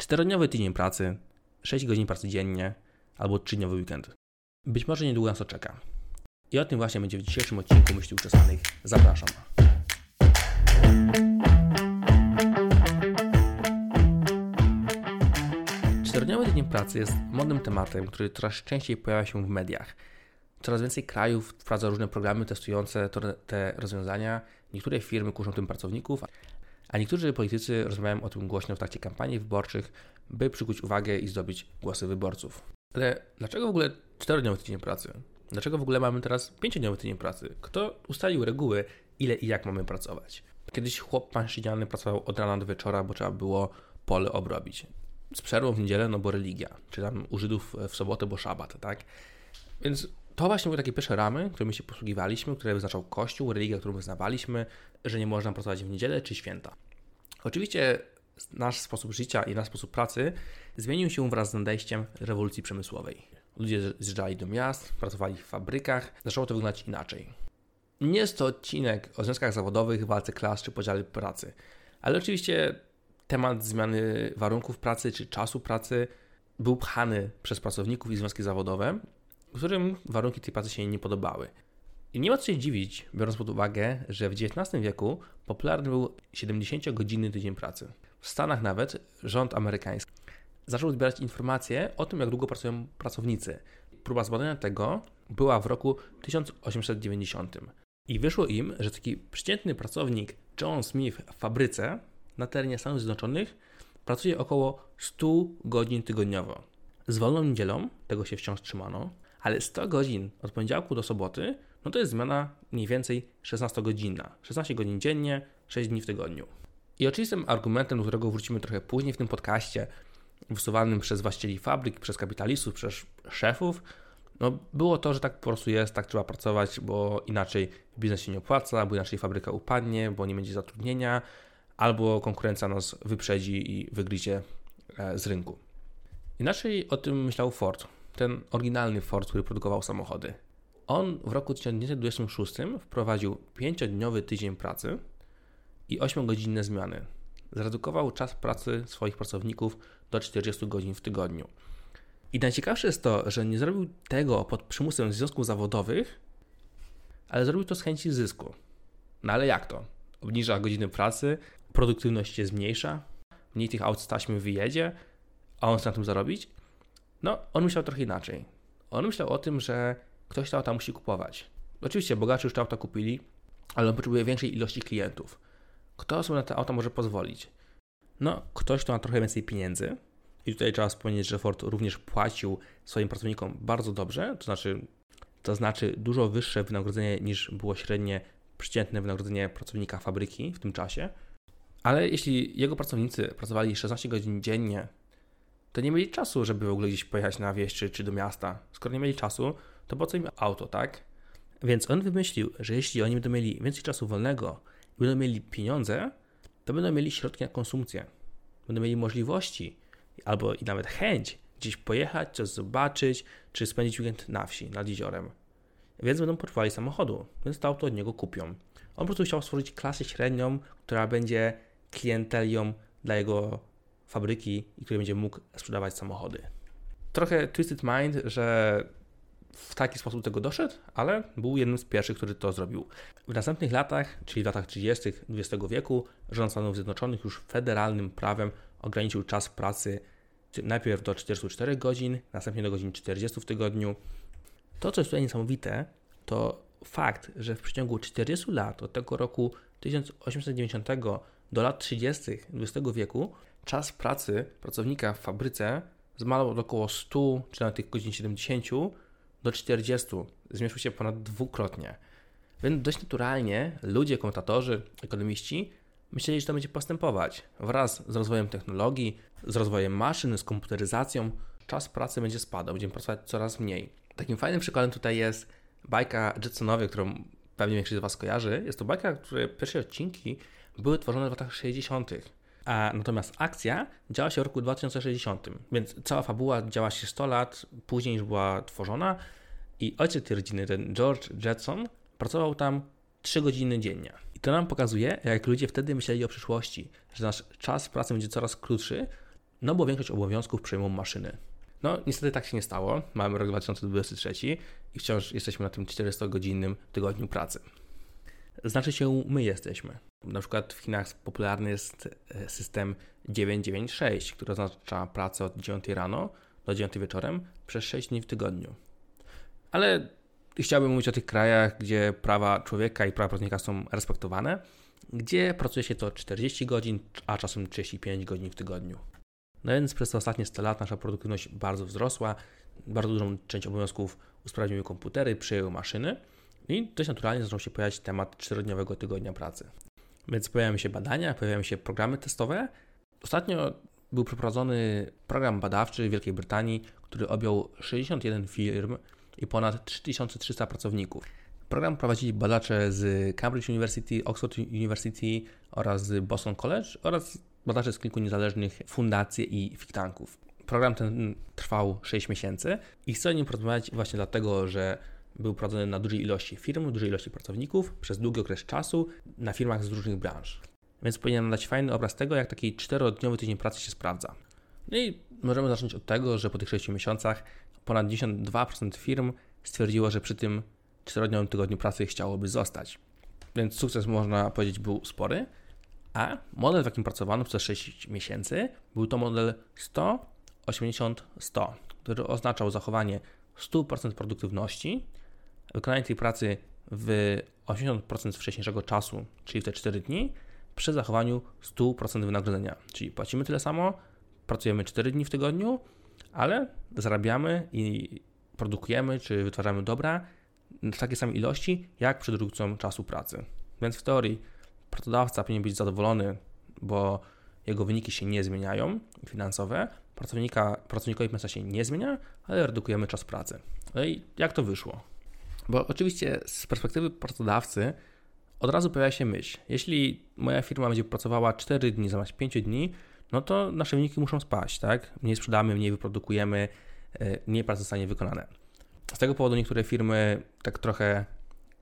Czterodniowy tydzień pracy, 6 godzin pracy dziennie albo 3-dniowy weekend. Być może niedługo nas to czeka. I o tym właśnie będzie w dzisiejszym odcinku Myśli Uczesanych. Zapraszam. Czterodniowy tydzień pracy jest modnym tematem, który coraz częściej pojawia się w mediach. Coraz więcej krajów wprowadza różne programy testujące te rozwiązania. Niektóre firmy kuszą tym pracowników, a niektórzy politycy rozmawiają o tym głośno w trakcie kampanii wyborczych, by przykuć uwagę i zdobyć głosy wyborców. Ale dlaczego w ogóle czterodniowy tydzień pracy? Dlaczego w ogóle mamy teraz pięciodniowy tydzień pracy? Kto ustalił reguły, ile i jak mamy pracować? Kiedyś chłop pańszczyniany pracował od rana do wieczora, bo trzeba było pole obrobić. Z przerwą w niedzielę, no bo religia, czy tam u Żydów w sobotę, bo szabat, tak? Więc to właśnie były takie pierwsze ramy, którymi się posługiwaliśmy, które wyznaczał Kościół, religia, którą wyznawaliśmy, że nie można pracować w niedzielę czy święta. Oczywiście nasz sposób życia i nasz sposób pracy zmienił się wraz z nadejściem rewolucji przemysłowej. Ludzie zjeżdżali do miast, pracowali w fabrykach, zaczęło to wyglądać inaczej. Nie jest to odcinek o związkach zawodowych, walce klas czy podziale pracy, ale oczywiście temat zmiany warunków pracy czy czasu pracy był pchany przez pracowników i związki zawodowe, którym warunki tej pracy się nie podobały. I nie ma co się dziwić, biorąc pod uwagę, że w XIX wieku popularny był 70-godzinny tydzień pracy. W Stanach nawet rząd amerykański zaczął zbierać informacje o tym, jak długo pracują pracownicy. Próba zbadania tego była w roku 1890. I wyszło im, że taki przeciętny pracownik John Smith w fabryce na terenie Stanów Zjednoczonych pracuje około 100 godzin tygodniowo. Z wolną niedzielą, tego się wciąż trzymano, ale 100 godzin od poniedziałku do soboty, no to jest zmiana mniej więcej 16 godzina. 16 godzin dziennie, 6 dni w tygodniu. I oczywistym argumentem, do którego wrócimy trochę później w tym podcaście, wysuwanym przez właścicieli fabryk, przez kapitalistów, przez szefów, no było to, że tak po prostu jest, tak trzeba pracować, bo inaczej biznes się nie opłaca, bo inaczej fabryka upadnie, bo nie będzie zatrudnienia, albo konkurencja nas wyprzedzi i wygryzie e, z rynku. Inaczej o tym myślał Ford ten oryginalny Ford, który produkował samochody. On w roku 1926 wprowadził 5-dniowy tydzień pracy i 8-godzinne zmiany. Zredukował czas pracy swoich pracowników do 40 godzin w tygodniu. I najciekawsze jest to, że nie zrobił tego pod przymusem związków zawodowych, ale zrobił to z chęci zysku. No ale jak to? Obniża godziny pracy, produktywność się zmniejsza, mniej tych aut z taśmy wyjedzie, a on chce na tym zarobić? No, on myślał trochę inaczej. On myślał o tym, że ktoś te auta musi kupować. Oczywiście bogaczy już te auta kupili, ale on potrzebuje większej ilości klientów. Kto sobie na te auta może pozwolić? No, ktoś, kto ma trochę więcej pieniędzy. I tutaj trzeba wspomnieć, że Ford również płacił swoim pracownikom bardzo dobrze, to znaczy, to znaczy dużo wyższe wynagrodzenie niż było średnie przeciętne wynagrodzenie pracownika fabryki w tym czasie. Ale jeśli jego pracownicy pracowali 16 godzin dziennie to nie mieli czasu, żeby w ogóle gdzieś pojechać na wieś czy, czy do miasta. Skoro nie mieli czasu, to po co im auto, tak? Więc on wymyślił, że jeśli oni będą mieli więcej czasu wolnego i będą mieli pieniądze, to będą mieli środki na konsumpcję. Będą mieli możliwości albo i nawet chęć gdzieś pojechać, coś zobaczyć, czy spędzić weekend na wsi, nad jeziorem. Więc będą potrzebowali samochodu, więc to auto od niego kupią. On po prostu chciał stworzyć klasę średnią, która będzie klientelią dla jego fabryki i który będzie mógł sprzedawać samochody. Trochę twisted mind, że w taki sposób do tego doszedł, ale był jednym z pierwszych, który to zrobił. W następnych latach, czyli w latach 30. XX wieku, rząd Stanów Zjednoczonych już federalnym prawem ograniczył czas pracy najpierw do 44 godzin, następnie do godzin 40 w tygodniu. To, co jest tutaj niesamowite, to fakt, że w przeciągu 40 lat, od tego roku 1890 do lat 30. XX wieku, czas pracy pracownika w fabryce zmalał od około 100 czy nawet tych godzin 70 do 40. Zmniejszył się ponad dwukrotnie. Więc dość naturalnie ludzie, komentatorzy, ekonomiści myśleli, że to będzie postępować. Wraz z rozwojem technologii, z rozwojem maszyn, z komputeryzacją, czas pracy będzie spadał, będziemy pracować coraz mniej. Takim fajnym przykładem tutaj jest bajka Jetsonowie, którą pewnie większość z Was kojarzy. Jest to bajka, której pierwsze odcinki były tworzone w latach 60 a natomiast akcja działa się w roku 2060, więc cała fabuła działa się 100 lat później niż była tworzona i ojciec tej rodziny, ten George Jetson, pracował tam 3 godziny dziennie. I to nam pokazuje, jak ludzie wtedy myśleli o przyszłości, że nasz czas pracy będzie coraz krótszy, no bo większość obowiązków przejmą maszyny. No, niestety tak się nie stało. Mamy rok 2023 i wciąż jesteśmy na tym 400-godzinnym tygodniu pracy. Znaczy się, my jesteśmy. Na przykład w Chinach popularny jest e, system 996, który oznacza pracę od 9 rano do 9 wieczorem przez 6 dni w tygodniu. Ale chciałbym mówić o tych krajach, gdzie prawa człowieka i prawa pracownika są respektowane, gdzie pracuje się to 40 godzin, a czasem 35 godzin w tygodniu. No więc przez te ostatnie 100 lat nasza produktywność bardzo wzrosła, bardzo dużą część obowiązków usprawniły komputery, przyjęły maszyny i dość naturalnie zaczął się pojawiać temat czterodniowego tygodnia pracy. Więc pojawiają się badania, pojawiają się programy testowe. Ostatnio był przeprowadzony program badawczy w Wielkiej Brytanii, który objął 61 firm i ponad 3300 pracowników. Program prowadzili badacze z Cambridge University, Oxford University oraz Boston College oraz badacze z kilku niezależnych fundacji i think tanków. Program ten trwał 6 miesięcy i chcę o nim porozmawiać właśnie dlatego, że był prowadzony na dużej ilości firm, dużej ilości pracowników przez długi okres czasu na firmach z różnych branż. Więc powinienem dać fajny obraz tego, jak taki czterodniowy tydzień pracy się sprawdza. No i możemy zacząć od tego, że po tych 6 miesiącach ponad 92% firm stwierdziło, że przy tym czterodniowym tygodniu pracy chciałoby zostać. Więc sukces można powiedzieć był spory, a model, w jakim pracowano przez 6 miesięcy, był to model 100-80-100, który oznaczał zachowanie 100% produktywności, wykonanie tej pracy w 80% wcześniejszego czasu, czyli w te 4 dni, przy zachowaniu 100% wynagrodzenia. Czyli płacimy tyle samo, pracujemy 4 dni w tygodniu, ale zarabiamy i produkujemy czy wytwarzamy dobra w takiej samej ilości, jak przed redukcją czasu pracy. Więc w teorii pracodawca powinien być zadowolony, bo jego wyniki się nie zmieniają finansowe, pracownika, pracownikowi pensja się nie zmienia, ale redukujemy czas pracy. No i jak to wyszło? Bo oczywiście z perspektywy pracodawcy od razu pojawia się myśl, jeśli moja firma będzie pracowała 4 dni zamiast 5 dni, no to nasze wyniki muszą spaść, tak? Mniej sprzedamy, mniej wyprodukujemy, e, mniej pracy zostanie wykonane. Z tego powodu niektóre firmy tak trochę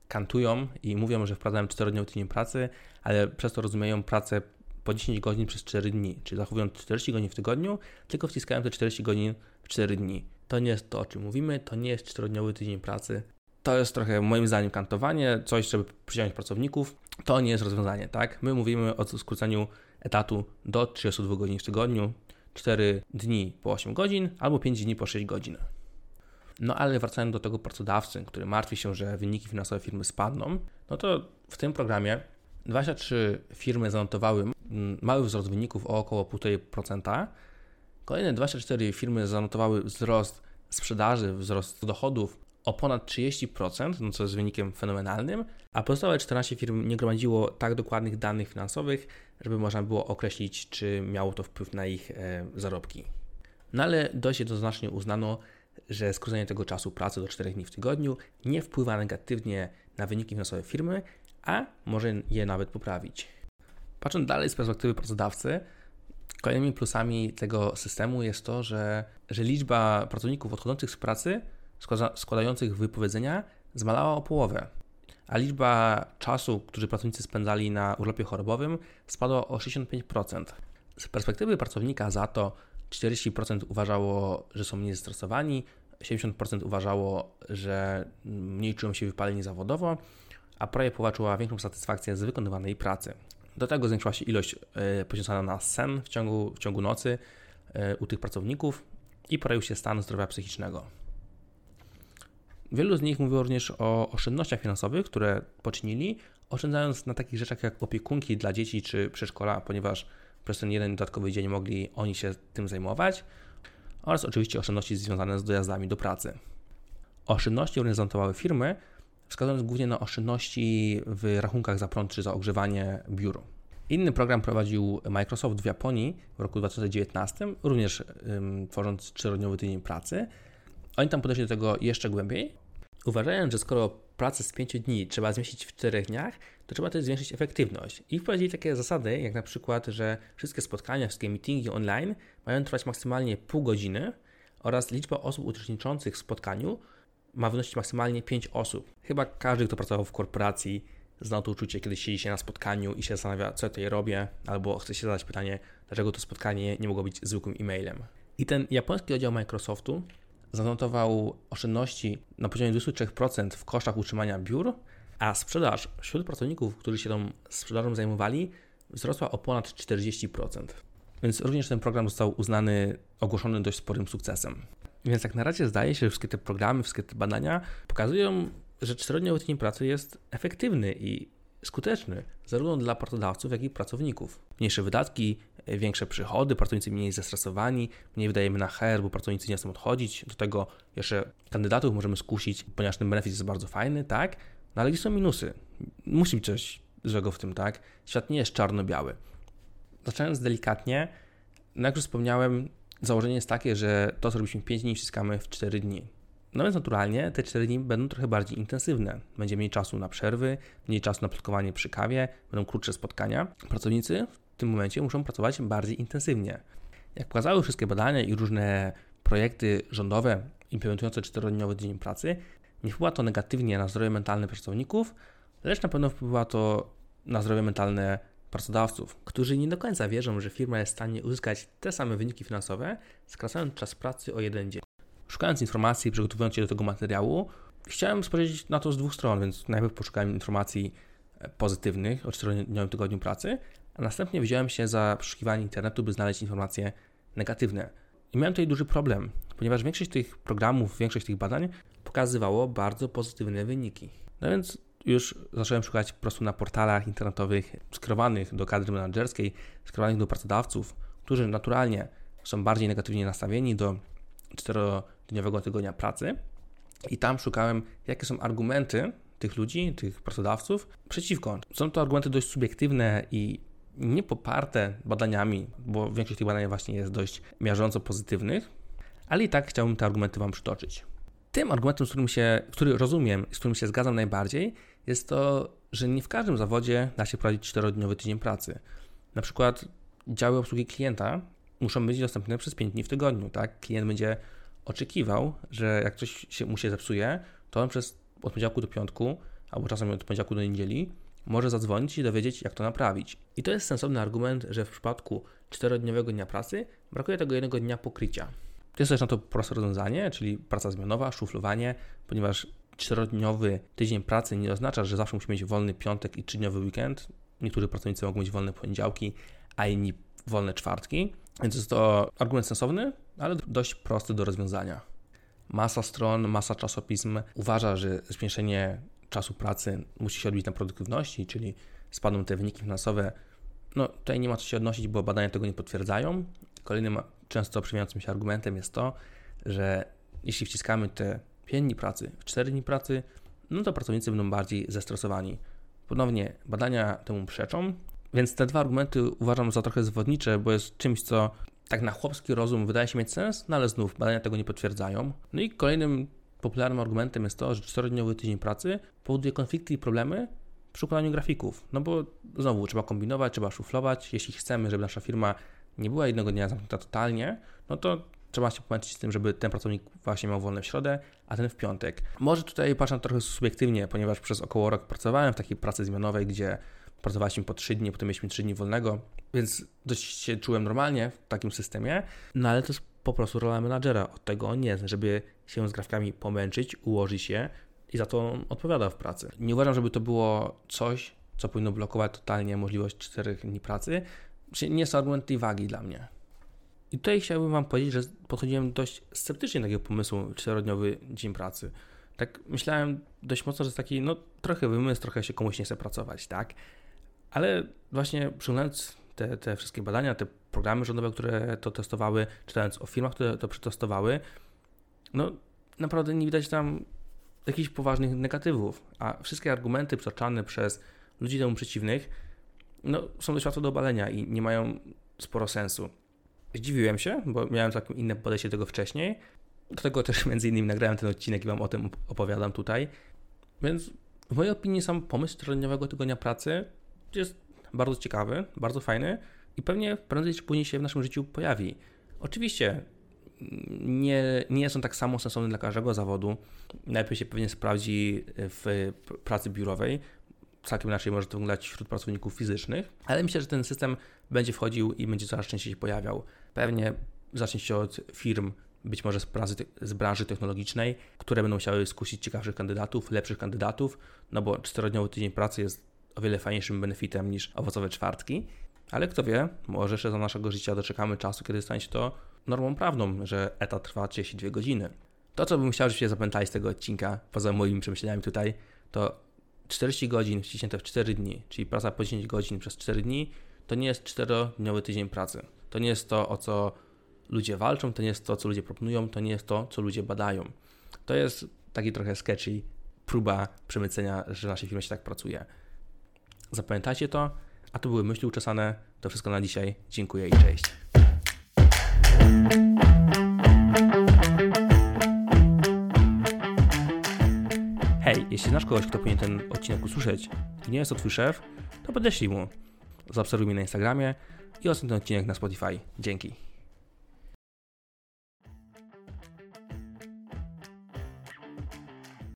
kantują i mówią, że wprowadzają 4-dniowy tydzień pracy, ale przez to rozumieją pracę po 10 godzin przez 4 dni, czyli zachowują 40 godzin w tygodniu, tylko wciskają te 40 godzin w 4 dni. To nie jest to, o czym mówimy, to nie jest 4-dniowy tydzień pracy. To jest trochę moim zdaniem kantowanie, coś, żeby przyciągnąć pracowników. To nie jest rozwiązanie, tak? My mówimy o skróceniu etatu do 32 godzin w tygodniu, 4 dni po 8 godzin albo 5 dni po 6 godzin. No ale wracając do tego pracodawcy, który martwi się, że wyniki finansowe firmy spadną, no to w tym programie 23 firmy zanotowały mały wzrost wyników o około 1,5%. Kolejne 24 firmy zanotowały wzrost sprzedaży, wzrost dochodów o ponad 30%, no co jest wynikiem fenomenalnym, a pozostałe 14 firm nie gromadziło tak dokładnych danych finansowych, żeby można było określić, czy miało to wpływ na ich e, zarobki. No ale dość jednoznacznie uznano, że skrócenie tego czasu pracy do 4 dni w tygodniu nie wpływa negatywnie na wyniki finansowe firmy, a może je nawet poprawić. Patrząc dalej z perspektywy pracodawcy, kolejnymi plusami tego systemu jest to, że, że liczba pracowników odchodzących z pracy, składających wypowiedzenia, zmalała o połowę, a liczba czasu, który pracownicy spędzali na urlopie chorobowym, spadła o 65%. Z perspektywy pracownika za to 40% uważało, że są mniej zestresowani, 70% uważało, że mniej czują się wypaleni zawodowo, a prawie połowa czuła większą satysfakcję z wykonywanej pracy. Do tego zwiększyła się ilość e, poświęcona na sen w ciągu, w ciągu nocy e, u tych pracowników i poprawił się stan zdrowia psychicznego. Wielu z nich mówiło również o oszczędnościach finansowych, które poczynili, oszczędzając na takich rzeczach jak opiekunki dla dzieci czy przedszkola, ponieważ przez ten jeden dodatkowy dzień mogli oni się tym zajmować, oraz oczywiście oszczędności związane z dojazdami do pracy. Oszczędności również zanotowały firmy, wskazując głównie na oszczędności w rachunkach za prąd czy za ogrzewanie biur. Inny program prowadził Microsoft w Japonii w roku 2019, również ym, tworząc czterodniowy tydzień pracy. Oni tam podeszli do tego jeszcze głębiej, uważając, że skoro pracę z 5 dni trzeba zmieścić w 4 dniach, to trzeba też zwiększyć efektywność. I wprowadzili takie zasady, jak na przykład, że wszystkie spotkania, wszystkie meetingi online mają trwać maksymalnie pół godziny oraz liczba osób uczestniczących w spotkaniu ma wynosić maksymalnie 5 osób. Chyba każdy, kto pracował w korporacji, zna to uczucie, kiedy siedzi się na spotkaniu i się zastanawia, co ja tutaj robię, albo chce się zadać pytanie, dlaczego to spotkanie nie mogło być zwykłym e-mailem. I ten japoński oddział Microsoftu zanotował oszczędności na poziomie 23% w kosztach utrzymania biur, a sprzedaż wśród pracowników, którzy się tą sprzedażą zajmowali, wzrosła o ponad 40%. Więc również ten program został uznany, ogłoszony dość sporym sukcesem. Więc jak na razie zdaje się, że wszystkie te programy, wszystkie te badania pokazują, że czterodniowy tydzień pracy jest efektywny i skuteczny, zarówno dla pracodawców, jak i pracowników. Mniejsze wydatki, większe przychody, pracownicy mniej zestresowani, mniej wydajemy na HR, bo pracownicy nie chcą odchodzić. Do tego jeszcze kandydatów możemy skusić, ponieważ ten benefit jest bardzo fajny, tak? No ale gdzie są minusy? Musi być coś złego w tym, tak? Świat nie jest czarno-biały. Zaczynając delikatnie, no jak już wspomniałem, założenie jest takie, że to, co robiliśmy 5 dni, wciskamy w 4 dni. No więc naturalnie te 4 dni będą trochę bardziej intensywne. Będzie mniej czasu na przerwy, mniej czasu na plotkowanie przy kawie, będą krótsze spotkania. Pracownicy w tym momencie muszą pracować bardziej intensywnie. Jak pokazały wszystkie badania i różne projekty rządowe implementujące 4-dniowy dzień pracy, nie wpływa to negatywnie na zdrowie mentalne pracowników, lecz na pewno wpływa to na zdrowie mentalne pracodawców, którzy nie do końca wierzą, że firma jest w stanie uzyskać te same wyniki finansowe, skracając czas pracy o jeden dzień. Szukając informacji, przygotowując się do tego materiału, chciałem spojrzeć na to z dwóch stron, więc najpierw poszukałem informacji e, pozytywnych o 4-dniowym tygodniu pracy, a następnie wziąłem się za przeszukiwanie internetu, by znaleźć informacje negatywne. I miałem tutaj duży problem, ponieważ większość tych programów, większość tych badań pokazywało bardzo pozytywne wyniki. No więc już zacząłem szukać po prostu na portalach internetowych skierowanych do kadry menedżerskiej, skierowanych do pracodawców, którzy naturalnie są bardziej negatywnie nastawieni do czterodniowego tygodnia pracy. I tam szukałem, jakie są argumenty tych ludzi, tych pracodawców przeciwko. Są to argumenty dość subiektywne i nie poparte badaniami, bo większość tych badań właśnie jest dość miażąco pozytywnych, ale i tak chciałbym te argumenty Wam przytoczyć. Tym argumentem, z którym się, który rozumiem, z którym się zgadzam najbardziej, jest to, że nie w każdym zawodzie da się prowadzić 4-dniowy tydzień pracy. Na przykład działy obsługi klienta muszą być dostępne przez 5 dni w tygodniu, tak? Klient będzie oczekiwał, że jak coś się mu się zepsuje, to on przez od poniedziałku do piątku, albo czasem od poniedziałku do niedzieli, może zadzwonić i dowiedzieć, jak to naprawić. I to jest sensowny argument, że w przypadku 4-dniowego dnia pracy brakuje tego jednego dnia pokrycia. Jest też na to proste rozwiązanie, czyli praca zmianowa, szuflowanie, ponieważ czterodniowy tydzień pracy nie oznacza, że zawsze musimy mieć wolny piątek i trzydniowy weekend. Niektórzy pracownicy mogą mieć wolne poniedziałki, a inni wolne czwartki. Więc jest to argument sensowny, ale dość prosty do rozwiązania. Masa stron, masa czasopism uważa, że zmniejszenie czasu pracy musi się odbić na produktywności, czyli spadną te wyniki finansowe. No tutaj nie ma co się odnosić, bo badania tego nie potwierdzają. Kolejnym często przyjmującym się argumentem jest to, że jeśli wciskamy te 5 dni pracy, 4 dni pracy, no to pracownicy będą bardziej zestresowani. Ponownie badania temu przeczą, więc te dwa argumenty uważam za trochę zwodnicze, bo jest czymś, co tak na chłopski rozum wydaje się mieć sens, no ale znów badania tego nie potwierdzają. No i kolejnym popularnym argumentem jest to, że 4-dniowy tydzień pracy powoduje konflikty i problemy przy układaniu grafików. No bo znowu trzeba kombinować, trzeba szuflować. Jeśli chcemy, żeby nasza firma nie była jednego dnia zamknięta totalnie, no to trzeba się pomęczyć z tym, żeby ten pracownik właśnie miał wolne w środę, a ten w piątek. Może tutaj patrzę trochę subiektywnie, ponieważ przez około rok pracowałem w takiej pracy zmianowej, gdzie pracowaliśmy po 3 dni, potem mieliśmy 3 dni wolnego, więc dość się czułem normalnie w takim systemie, no ale to jest po prostu rola menadżera. Od tego on jest, żeby się z grafikami pomęczyć, ułożyć je i za to on odpowiada w pracy. Nie uważam, żeby to było coś, co powinno blokować totalnie możliwość 4 dni pracy. Nie jest to argument tej wagi dla mnie. I tutaj chciałbym Wam powiedzieć, że podchodziłem dość sceptycznie do takiego pomysłu czterodniowy dzień pracy. Tak myślałem dość mocno, że jest taki, no trochę wymysł, trochę się komuś nie chce pracować, tak? Ale właśnie przyglądając te, te wszystkie badania, te programy rządowe, które to testowały, czytając o firmach, które to przetestowały, no naprawdę nie widać tam jakichś poważnych negatywów, a wszystkie argumenty przytaczane przez ludzi temu przeciwnych, no są dość łatwo do obalenia i nie mają sporo sensu. Zdziwiłem się, bo miałem całkiem inne podejście do tego wcześniej. Do tego też między innymi nagrałem ten odcinek i Wam o tym opowiadam tutaj. Więc w mojej opinii sam pomysł czterodniowego tygodnia pracy jest bardzo ciekawy, bardzo fajny i pewnie prędzej czy później się w naszym życiu pojawi. Oczywiście nie, nie są tak samo sensowne dla każdego zawodu. Najpierw się pewnie sprawdzi w pracy biurowej. Całkiem inaczej może to wyglądać wśród pracowników fizycznych, ale myślę, że ten system będzie wchodził i będzie coraz częściej się pojawiał. Pewnie zacznie się od firm, być może z branży, z branży technologicznej, które będą chciały skusić ciekawszych kandydatów, lepszych kandydatów, no bo czterodniowy tydzień pracy jest o wiele fajniejszym benefitem niż owocowe czwartki. Ale kto wie, może jeszcze za naszego życia doczekamy czasu, kiedy stanie się to normą prawną, że etat trwa 32 godziny. To, co bym chciał, żebyście zapamiętali z tego odcinka, poza moimi przemyśleniami tutaj, to 40 godzin wciśnięte w 4 dni, czyli praca po 10 godzin przez 4 dni, to nie jest 4-dniowy tydzień pracy. To nie jest to, o co ludzie walczą, to nie jest to, co ludzie proponują, to nie jest to, co ludzie badają. To jest taki trochę sketchy próba przemycenia, że w naszej firmie się tak pracuje. Zapamiętajcie to, a to były myśli uczesane. To wszystko na dzisiaj. Dziękuję i cześć. Jeśli znasz kogoś, kto powinien ten odcinek usłyszeć i nie jest to twój szef, to podeślij mu. Zaobserwuj mnie na Instagramie i oceń ten odcinek na Spotify. Dzięki.